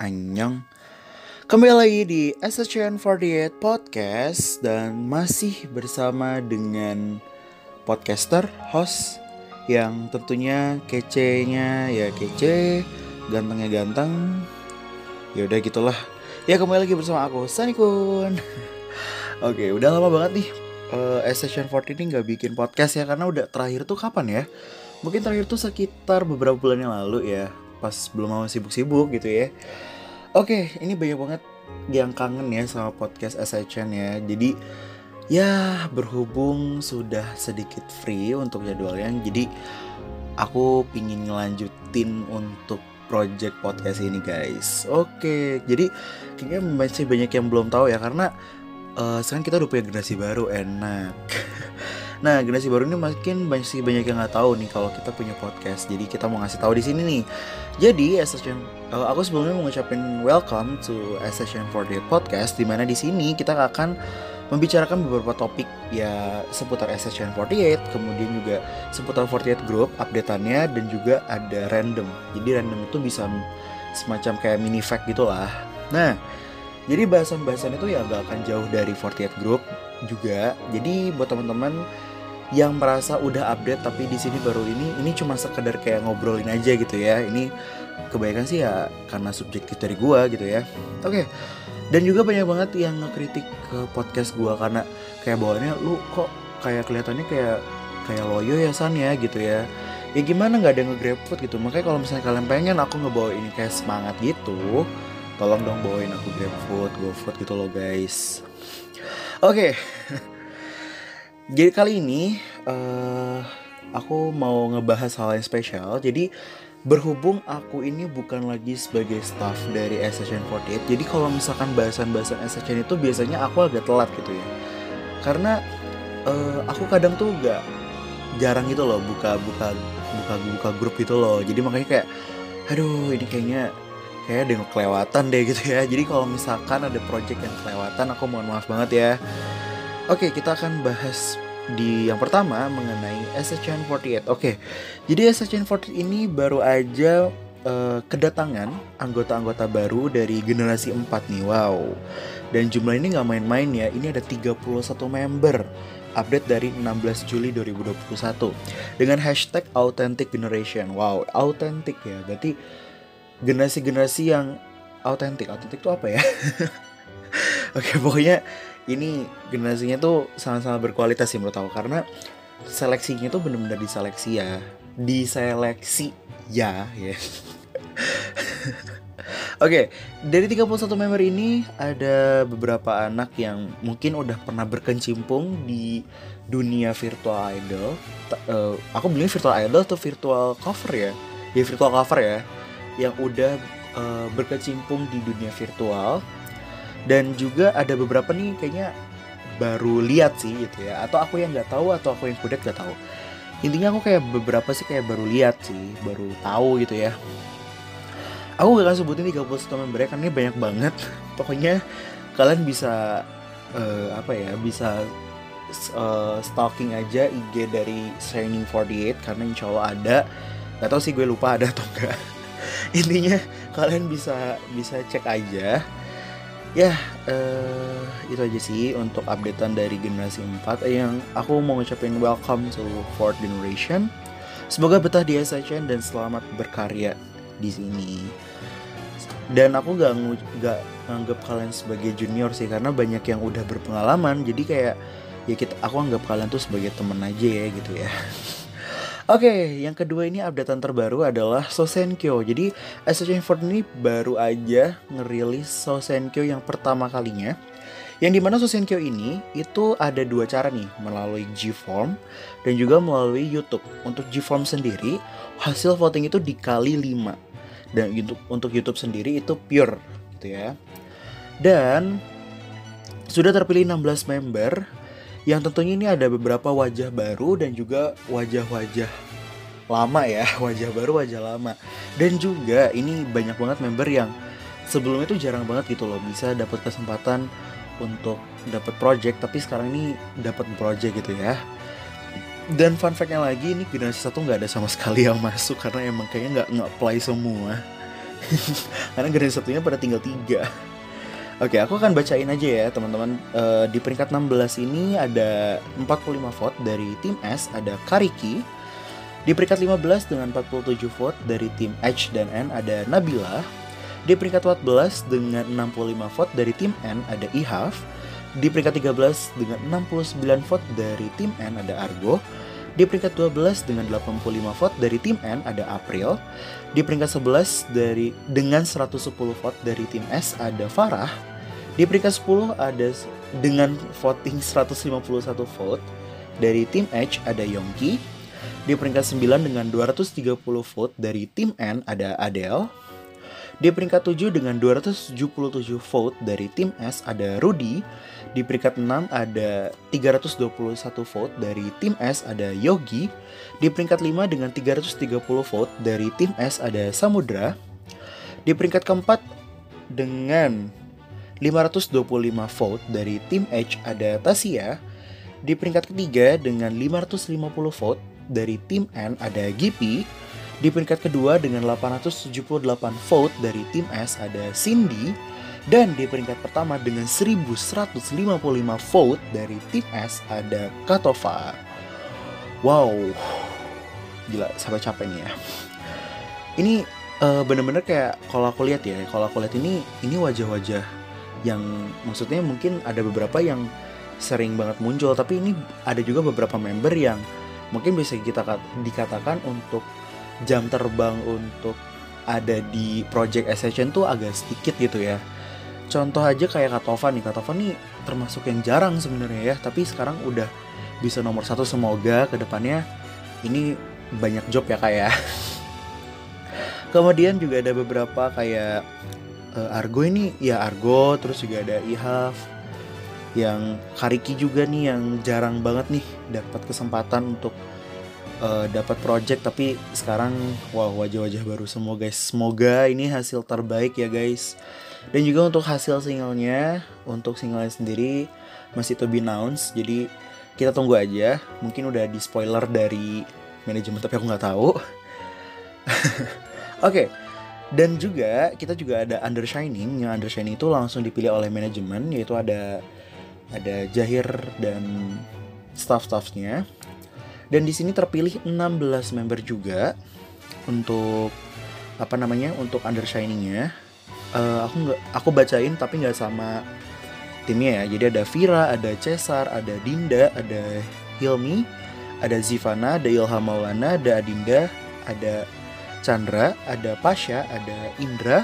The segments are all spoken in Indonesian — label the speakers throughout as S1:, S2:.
S1: Annyeong. Kembali lagi di SHN48 Podcast Dan masih bersama dengan podcaster, host Yang tentunya kece-nya ya kece Gantengnya ganteng Ya udah gitulah. Ya kembali lagi bersama aku, Sunny Kun. Oke, udah lama banget nih uh, SHN48 ini gak bikin podcast ya Karena udah terakhir tuh kapan ya? Mungkin terakhir tuh sekitar beberapa bulan yang lalu ya Pas belum mau sibuk-sibuk gitu ya Oke, ini banyak banget yang kangen ya sama podcast SHN ya. Jadi ya berhubung sudah sedikit free untuk jadwalnya, jadi aku pingin ngelanjutin untuk project podcast ini guys. Oke, jadi kayaknya masih banyak yang belum tahu ya karena uh, sekarang kita udah punya generasi baru enak. Nah, generasi baru ini makin masih banyak yang nggak tahu nih kalau kita punya podcast. Jadi kita mau ngasih tahu di sini nih. Jadi SSN, uh, aku sebelumnya mau ngucapin welcome to SSN 48 Podcast di mana di sini kita akan membicarakan beberapa topik ya seputar SSN 48, kemudian juga seputar 48 Group, updateannya dan juga ada random. Jadi random itu bisa semacam kayak mini fact gitulah. Nah, jadi bahasan-bahasan itu ya gak akan jauh dari 48 Group juga. Jadi buat teman-teman yang merasa udah update tapi di sini baru ini ini cuma sekedar kayak ngobrolin aja gitu ya ini kebanyakan sih ya karena subjektif dari gua gitu ya oke okay. dan juga banyak banget yang ngekritik ke podcast gua karena kayak bawaannya lu kok kayak kelihatannya kayak kayak loyo ya san ya gitu ya ya gimana nggak ada nge food gitu makanya kalau misalnya kalian pengen aku ngebawa ini kayak semangat gitu tolong dong bawain aku GrabFood, GoFood gitu loh guys. Oke. Okay. Jadi kali ini uh, aku mau ngebahas hal yang spesial. Jadi berhubung aku ini bukan lagi sebagai staff dari SSN48. Jadi kalau misalkan bahasan-bahasan SSN itu biasanya aku agak telat gitu ya. Karena uh, aku kadang tuh gak jarang gitu loh buka buka buka buka grup itu loh. Jadi makanya kayak aduh ini kayaknya kayak ada yang kelewatan deh gitu ya. Jadi kalau misalkan ada project yang kelewatan aku mohon maaf banget ya. Oke, kita akan bahas di yang pertama mengenai SHN48. Oke, jadi SHN48 ini baru aja uh, kedatangan anggota-anggota baru dari generasi 4 nih. Wow. Dan jumlah ini nggak main-main ya. Ini ada 31 member. Update dari 16 Juli 2021 dengan hashtag Authentic Generation. Wow, authentic ya. Berarti generasi-generasi yang autentik. Autentik itu apa ya? Oke, pokoknya ini generasinya tuh sangat-sangat berkualitas sih menurut aku. Karena seleksinya tuh bener-bener diseleksi ya. Diseleksi ya ya. Oke, okay, dari 31 member ini ada beberapa anak yang mungkin udah pernah berkecimpung di dunia virtual idol. Uh, aku bilang virtual idol atau virtual cover ya? Ya virtual cover ya, yang udah uh, berkecimpung di dunia virtual dan juga ada beberapa nih kayaknya baru lihat sih gitu ya. Atau aku yang nggak tahu atau aku yang kudet nggak tahu. Intinya aku kayak beberapa sih kayak baru lihat sih baru tahu gitu ya. Aku gak akan sebutin 31 membernya karena ini banyak banget. Pokoknya kalian bisa uh, apa ya bisa uh, stalking aja IG dari Shining 48 karena insya Allah ada. Gak tau sih gue lupa ada atau enggak intinya kalian bisa bisa cek aja ya uh, itu aja sih untuk updatean dari generasi 4 yang aku mau ngucapin welcome to fourth generation. Semoga betah di SHN dan selamat berkarya di sini. Dan aku gak, gak nganggap kalian sebagai junior sih karena banyak yang udah berpengalaman. Jadi kayak ya kita aku anggap kalian tuh sebagai temen aja ya gitu ya Oke, okay, yang kedua ini updatean terbaru adalah Sosenkyo. Jadi SHN4 ini baru aja ngerilis Sosenkyo yang pertama kalinya. Yang di mana Sosenkyo ini itu ada dua cara nih, melalui G-Form dan juga melalui YouTube. Untuk G-Form sendiri, hasil voting itu dikali 5. Dan untuk, untuk YouTube sendiri itu pure gitu ya. Dan sudah terpilih 16 member yang tentunya ini ada beberapa wajah baru dan juga wajah-wajah lama ya, wajah baru, wajah lama. Dan juga ini banyak banget member yang sebelumnya tuh jarang banget gitu loh bisa dapat kesempatan untuk dapat project tapi sekarang ini dapat project gitu ya. Dan fun factnya lagi ini generasi satu nggak ada sama sekali yang masuk karena emang kayaknya nggak nggak apply semua. Karena generasi satunya pada tinggal tiga. Oke, aku akan bacain aja ya teman-teman. Uh, di peringkat 16 ini ada 45 vote dari tim S, ada Kariki. Di peringkat 15 dengan 47 vote dari tim H dan N ada Nabila. Di peringkat 14 dengan 65 vote dari tim N ada Ihaf. Di peringkat 13 dengan 69 vote dari tim N ada Argo. Di peringkat 12 dengan 85 vote dari tim N ada April. Di peringkat 11 dari dengan 110 vote dari tim S ada Farah. Di peringkat 10 ada dengan voting 151 vote dari tim H ada Yongki. Di peringkat 9 dengan 230 vote dari tim N ada Adele. Di peringkat 7 dengan 277 vote dari tim S ada Rudy. Di peringkat 6 ada 321 vote dari tim S ada Yogi. Di peringkat 5 dengan 330 vote dari tim S ada Samudra. Di peringkat keempat dengan 525 vote dari tim H ada Tasia. Di peringkat ketiga dengan 550 vote dari tim N ada Gipi. Di peringkat kedua dengan 878 vote dari tim S ada Cindy. Dan di peringkat pertama dengan 1155 vote dari tim S ada Katova. Wow, gila sampai capek nih ya. Ini uh, bener-bener kayak kalau aku lihat ya, kalau aku lihat ini ini wajah-wajah yang maksudnya mungkin ada beberapa yang sering banget muncul tapi ini ada juga beberapa member yang mungkin bisa kita dikatakan untuk jam terbang untuk ada di project SHN tuh agak sedikit gitu ya. Contoh aja kayak Katova nih. Katova nih termasuk yang jarang sebenarnya ya tapi sekarang udah bisa nomor satu. Semoga ke depannya ini banyak job ya kayak ya. kemudian juga ada beberapa kayak uh, Argo ini ya Argo terus juga ada Ihaf yang Kariki juga nih yang jarang banget nih dapat kesempatan untuk uh, dapat project. Tapi sekarang wow wajah-wajah baru. Semua guys semoga ini hasil terbaik ya guys. Dan juga untuk hasil singlenya untuk singlenya sendiri masih to be announced. Jadi kita tunggu aja. Mungkin udah di spoiler dari manajemen tapi aku nggak tahu. Oke okay, dan juga kita juga ada under shining yang under shining itu langsung dipilih oleh manajemen yaitu ada ada Jahir dan staff-staffnya. Dan di sini terpilih 16 member juga untuk apa namanya untuk under shiningnya. Uh, aku nggak aku bacain tapi nggak sama timnya ya. Jadi ada Vira, ada Cesar, ada Dinda, ada Hilmi, ada Zivana, ada Ilham Maulana, ada Adinda, ada Chandra, ada Pasha, ada Indra,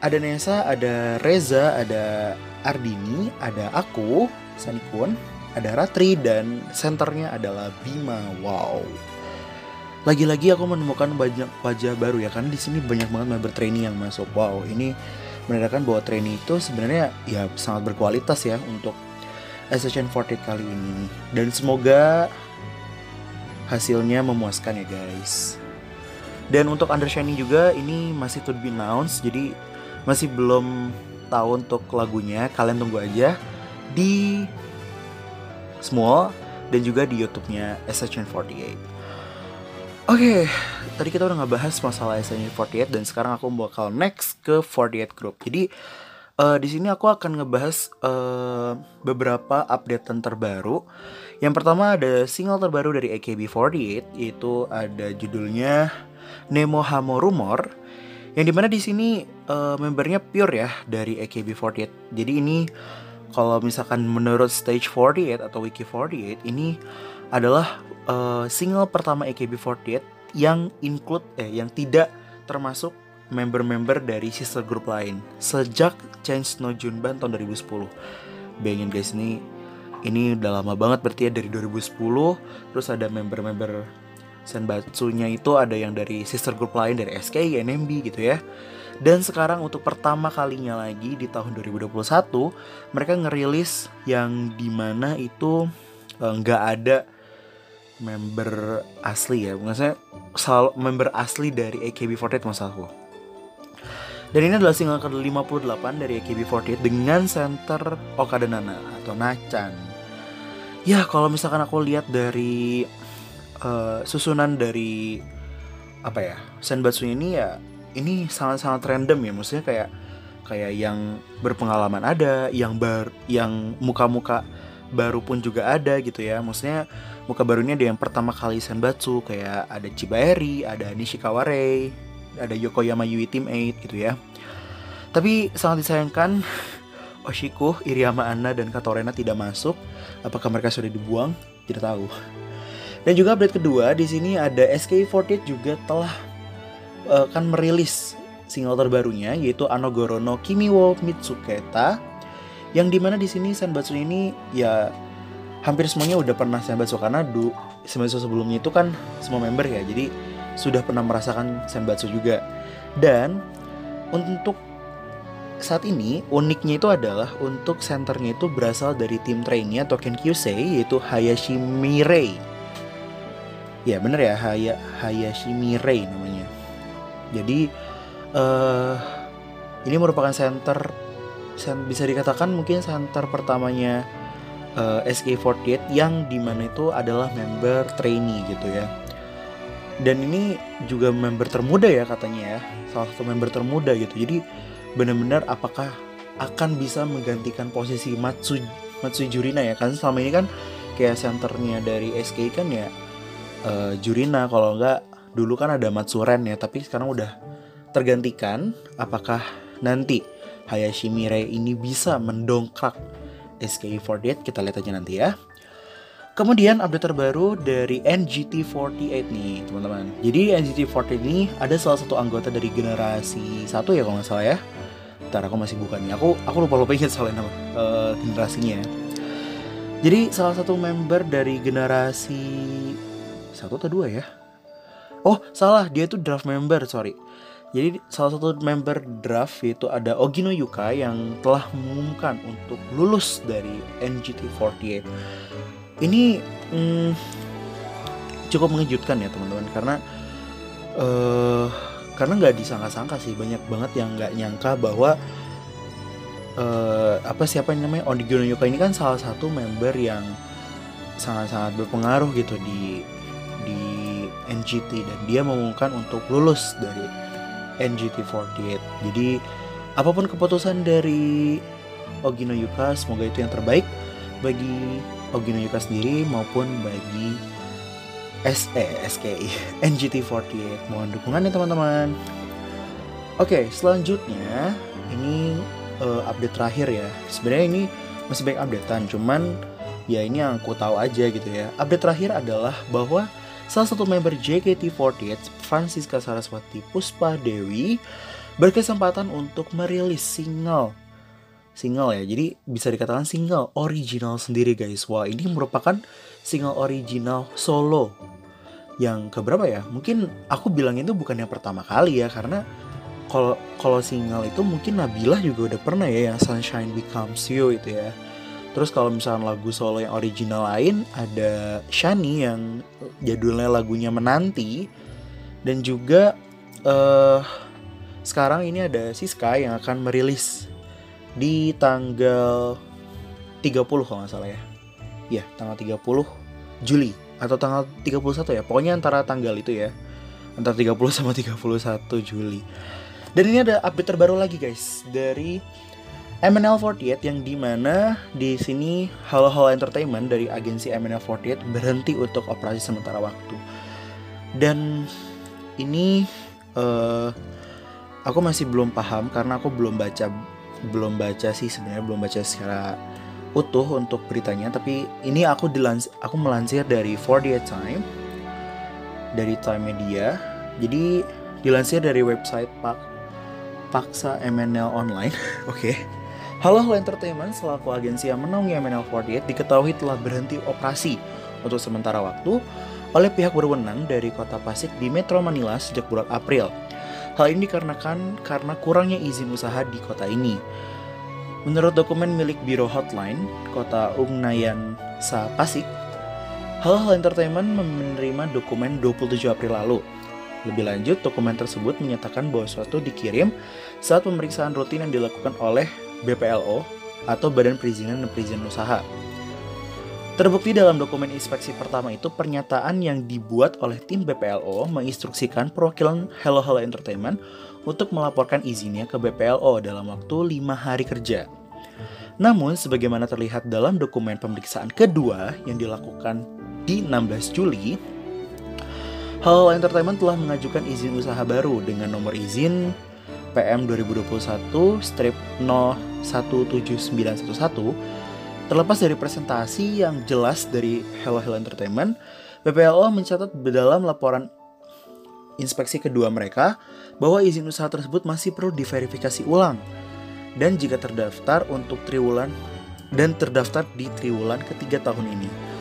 S1: ada Nesa, ada Reza, ada Ardini, ada aku, Sanikun, ada Ratri, dan senternya adalah Bima. Wow. Lagi-lagi aku menemukan banyak wajah baru ya, karena di sini banyak banget member trainee yang masuk. Wow, ini menandakan bahwa trainee itu sebenarnya ya sangat berkualitas ya untuk SSN 40 kali ini. Dan semoga hasilnya memuaskan ya guys. Dan untuk Undershining juga ini masih to be announced, jadi masih belum tahu untuk lagunya. Kalian tunggu aja di Small dan juga di YouTube-nya SHN48. Oke, okay, tadi kita udah ngebahas masalah SHN48 dan sekarang aku bakal next ke 48 Group. Jadi uh, di sini aku akan ngebahas uh, beberapa update terbaru. Yang pertama ada single terbaru dari AKB48 yaitu ada judulnya Nemo Hamo Rumor yang di mana di sini uh, membernya pure ya dari AKB48. Jadi ini kalau misalkan menurut Stage 48 atau Wiki 48 ini adalah uh, single pertama AKB48 yang include eh yang tidak termasuk member-member dari sister group lain sejak Change No Junban tahun 2010. Bayangin guys ini ini udah lama banget berarti ya dari 2010 terus ada member-member Senbatsunya itu ada yang dari sister group lain dari SKI, NMB gitu ya. Dan sekarang untuk pertama kalinya lagi di tahun 2021 mereka ngerilis yang di mana itu eh, nggak uh, ada member asli ya, maksudnya selalu member asli dari AKB48 masalahku. Dan ini adalah single ke-58 dari AKB48 dengan center Okada Nana atau Nacan. Ya kalau misalkan aku lihat dari uh, susunan dari apa ya Senbatsu ini ya ini sangat-sangat random ya maksudnya kayak kayak yang berpengalaman ada yang bar yang muka-muka baru pun juga ada gitu ya maksudnya muka barunya ada yang pertama kali Senbatsu kayak ada Chibaeri ada Nishikawa Rei ada Yokoyama Yui Team 8 gitu ya tapi sangat disayangkan Oshiko, Iriyama Anna, dan Katorena tidak masuk. Apakah mereka sudah dibuang? Tidak tahu. Dan juga update kedua, di sini ada SK48 juga telah uh, kan merilis single terbarunya yaitu Anogoro no Kimi wo Mitsuketa yang di mana di sini Senbatsu ini ya hampir semuanya udah pernah Senbatsu karena du Senbatsu sebelumnya itu kan semua member ya jadi sudah pernah merasakan Senbatsu juga dan untuk saat ini uniknya itu adalah untuk senternya itu berasal dari tim trainnya Token Kyusei yaitu Hayashi Mirei. Ya bener ya Haya, Hayashi Mirei namanya. Jadi uh, ini merupakan center bisa dikatakan mungkin center pertamanya uh, eh, SK48 yang di mana itu adalah member trainee gitu ya. Dan ini juga member termuda ya katanya ya, salah satu member termuda gitu. Jadi benar-benar apakah akan bisa menggantikan posisi Matsu Matsu Jurina ya kan selama ini kan kayak senternya dari SK kan ya uh, Jurina kalau enggak dulu kan ada Matsuren ya tapi sekarang udah tergantikan apakah nanti Hayashi Mirei ini bisa mendongkrak SK48 kita lihat aja nanti ya Kemudian update terbaru dari NGT48 nih teman-teman. Jadi NGT48 ini ada salah satu anggota dari generasi satu ya kalau nggak salah ya Bentar aku masih bukan nih. Aku aku lupa lupa ingat soalnya nama uh, generasinya. Jadi salah satu member dari generasi satu atau dua ya? Oh salah dia itu draft member sorry. Jadi salah satu member draft itu ada Ogino Yuka yang telah mengumumkan untuk lulus dari NGT48. Ini hmm, cukup mengejutkan ya teman-teman karena uh, karena nggak disangka-sangka sih banyak banget yang nggak nyangka bahwa uh, apa siapa yang namanya Oniguro Yuka ini kan salah satu member yang sangat-sangat berpengaruh gitu di NGT dan dia mengumumkan untuk lulus dari NGT48 jadi apa pun keputusan dari Ogino Yuka semoga itu yang terbaik bagi Ogino Yuka sendiri maupun bagi SE SKI NGT48 mohon dukungannya teman-teman. Oke selanjutnya ini uh, update terakhir ya. Sebenarnya ini masih banyak updatean cuman ya ini yang aku tahu aja gitu ya. Update terakhir adalah bahwa salah satu member JKT48 Francisca Saraswati Puspa Dewi berkesempatan untuk merilis single. Single ya jadi bisa dikatakan single original sendiri guys. Wah ini merupakan single original solo yang keberapa ya? Mungkin aku bilang itu bukan yang pertama kali ya karena kalau kalau single itu mungkin Nabila juga udah pernah ya yang Sunshine Becomes You itu ya terus kalau misalnya lagu solo yang original lain ada Shani yang jadulnya lagunya menanti. Dan juga uh, sekarang ini ada Siska yang akan merilis di tanggal 30 kalau nggak salah ya. Ya tanggal 30 Juli atau tanggal 31 ya. Pokoknya antara tanggal itu ya. Antara 30 sama 31 Juli. Dan ini ada update terbaru lagi guys dari MNL48 yang di mana di sini Halo Halo Entertainment dari agensi MNL48 berhenti untuk operasi sementara waktu. Dan ini uh, aku masih belum paham karena aku belum baca belum baca sih sebenarnya belum baca secara utuh untuk beritanya. Tapi ini aku dilans aku melansir dari 48 Time dari Time Media. Jadi dilansir dari website Pak Paksa MNL Online oke. okay. Halo Halo Entertainment selaku agensi yang menaungi MNL48 diketahui telah berhenti operasi untuk sementara waktu oleh pihak berwenang dari kota Pasik di Metro Manila sejak bulan April. Hal ini dikarenakan karena kurangnya izin usaha di kota ini. Menurut dokumen milik Biro Hotline, kota Ungnayan Sa Pasik, Hal Hal Entertainment menerima dokumen 27 April lalu. Lebih lanjut, dokumen tersebut menyatakan bahwa suatu dikirim saat pemeriksaan rutin yang dilakukan oleh BPLO atau Badan Perizinan dan Perizinan Usaha. Terbukti dalam dokumen inspeksi pertama itu pernyataan yang dibuat oleh tim BPLO menginstruksikan perwakilan Hello Hello Entertainment untuk melaporkan izinnya ke BPLO dalam waktu 5 hari kerja. Namun, sebagaimana terlihat dalam dokumen pemeriksaan kedua yang dilakukan di 16 Juli, Hello Entertainment telah mengajukan izin usaha baru dengan nomor izin PM 2021-0179111 Terlepas dari presentasi yang jelas dari Hello Hello Entertainment, BPLO mencatat dalam laporan inspeksi kedua mereka bahwa izin usaha tersebut masih perlu diverifikasi ulang dan jika terdaftar untuk triwulan dan terdaftar di triwulan ketiga tahun ini.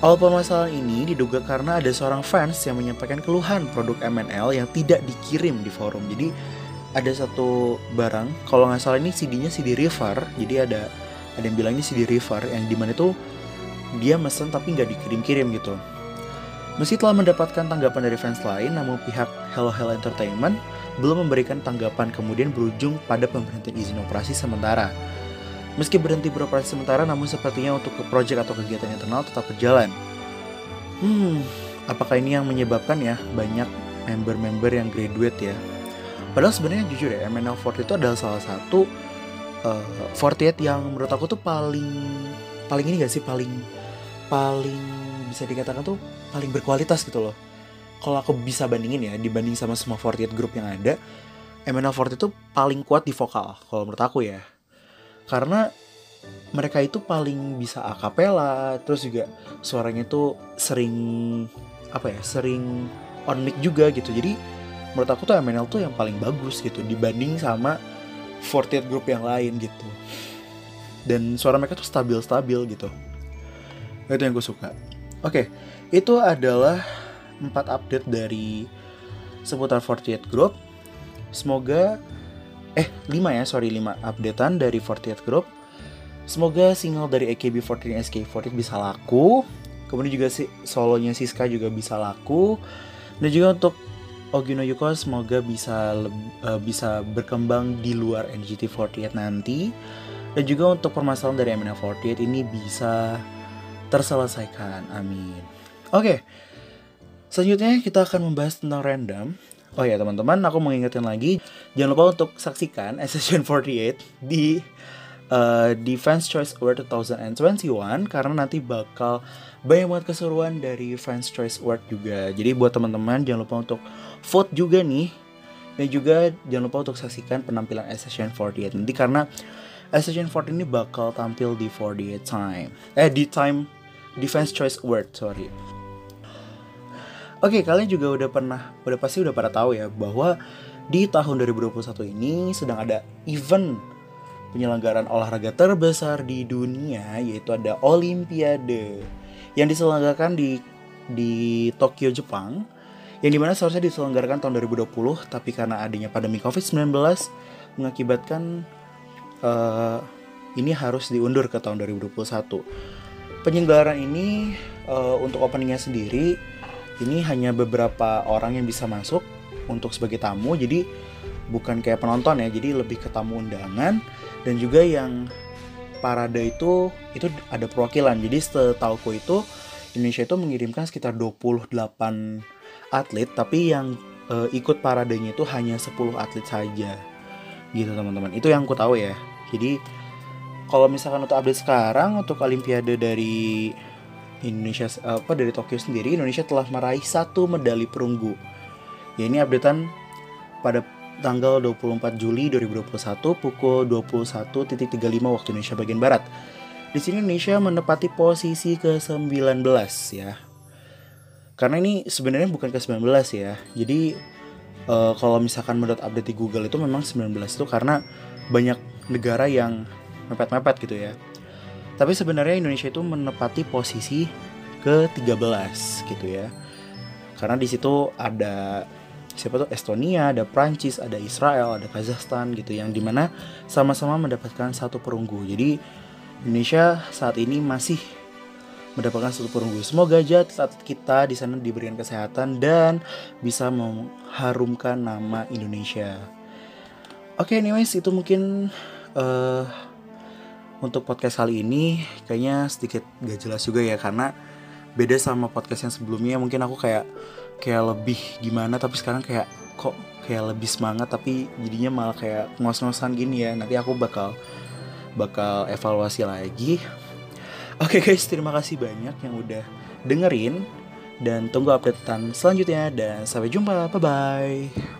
S1: Awal permasalahan ini diduga karena ada seorang fans yang menyampaikan keluhan produk MNL yang tidak dikirim di forum. Jadi ada satu barang, kalau nggak salah ini CD-nya CD River, jadi ada ada yang bilang ini CD River yang di mana itu dia mesen tapi nggak dikirim-kirim gitu. Meski telah mendapatkan tanggapan dari fans lain, namun pihak Hello Hello Entertainment belum memberikan tanggapan kemudian berujung pada pemberhentian izin operasi sementara. Meski berhenti beroperasi sementara, namun sepertinya untuk ke project atau kegiatan internal tetap berjalan. Hmm, apakah ini yang menyebabkan ya banyak member-member yang graduate ya? Padahal sebenarnya jujur ya, MNL40 itu adalah salah satu uh, eh, 48 yang menurut aku tuh paling paling ini gak sih paling paling bisa dikatakan tuh paling berkualitas gitu loh. Kalau aku bisa bandingin ya dibanding sama semua 48 grup yang ada MNL48 itu paling kuat di vokal kalau menurut aku ya. Karena mereka itu paling bisa akapela terus juga suaranya tuh sering apa ya sering on mic juga gitu. Jadi menurut aku tuh MNL tuh yang paling bagus gitu dibanding sama 48 grup yang lain gitu. Dan suara mereka tuh stabil-stabil gitu. Itu yang gue suka. Oke itu adalah empat update dari seputar 48 group. Semoga eh 5 ya sorry 5 updatean dari 48 group. Semoga single dari AKB48 dan SK48 bisa laku. Kemudian juga si solonya Siska juga bisa laku. Dan juga untuk Ogino Yuko semoga bisa uh, bisa berkembang di luar NGT48 nanti dan juga untuk permasalahan dari MNF48 ini bisa terselesaikan. Amin. Oke. Okay. Selanjutnya kita akan membahas tentang random. Oh ya teman-teman, aku mengingatkan lagi jangan lupa untuk saksikan Session 48 di uh, Defense Choice Award 2021 karena nanti bakal banyak banget keseruan dari Fans Choice Award juga. Jadi buat teman-teman jangan lupa untuk vote juga nih. Dan juga jangan lupa untuk saksikan penampilan Session 48 nanti karena Session 48 ini bakal tampil di 48 time. Eh di time Defense Choice Award sorry. Oke, kalian juga udah pernah, udah pasti udah pada tahu ya bahwa di tahun 2021 ini sedang ada event penyelenggaraan olahraga terbesar di dunia yaitu ada Olimpiade yang diselenggarakan di di Tokyo, Jepang yang di mana seharusnya diselenggarakan tahun 2020 tapi karena adanya pandemi COVID-19 mengakibatkan uh, ini harus diundur ke tahun 2021. Penyelenggaraan ini uh, untuk openingnya sendiri ini hanya beberapa orang yang bisa masuk untuk sebagai tamu jadi bukan kayak penonton ya jadi lebih ke tamu undangan dan juga yang parade itu itu ada perwakilan. Jadi setahuku itu Indonesia itu mengirimkan sekitar 28 atlet tapi yang uh, ikut paradenya itu hanya 10 atlet saja. Gitu teman-teman. Itu yang aku tahu ya. Jadi kalau misalkan untuk update sekarang untuk olimpiade dari Indonesia apa dari Tokyo sendiri Indonesia telah meraih satu medali perunggu. Ya ini updatean pada tanggal 24 Juli 2021 pukul 21.35 waktu Indonesia bagian barat. Di sini Indonesia menepati posisi ke-19 ya. Karena ini sebenarnya bukan ke 19 ya. Jadi uh, kalau misalkan menurut update di Google itu memang 19 itu karena banyak negara yang mepet-mepet gitu ya. Tapi sebenarnya Indonesia itu menepati posisi ke 13 gitu ya. Karena di situ ada siapa tuh Estonia, ada Prancis, ada Israel, ada Kazakhstan gitu yang di mana sama-sama mendapatkan satu perunggu. Jadi Indonesia saat ini masih mendapatkan satu perunggu. Semoga aja saat kita di sana diberikan kesehatan dan bisa mengharumkan nama Indonesia. Oke, okay, anyways itu mungkin uh, untuk podcast kali ini kayaknya sedikit gak jelas juga ya karena beda sama podcast yang sebelumnya mungkin aku kayak kayak lebih gimana tapi sekarang kayak kok kayak lebih semangat tapi jadinya malah kayak ngos-ngosan gini ya. Nanti aku bakal bakal evaluasi lagi. Oke guys terima kasih banyak yang udah dengerin dan tunggu updatean selanjutnya dan sampai jumpa. Bye bye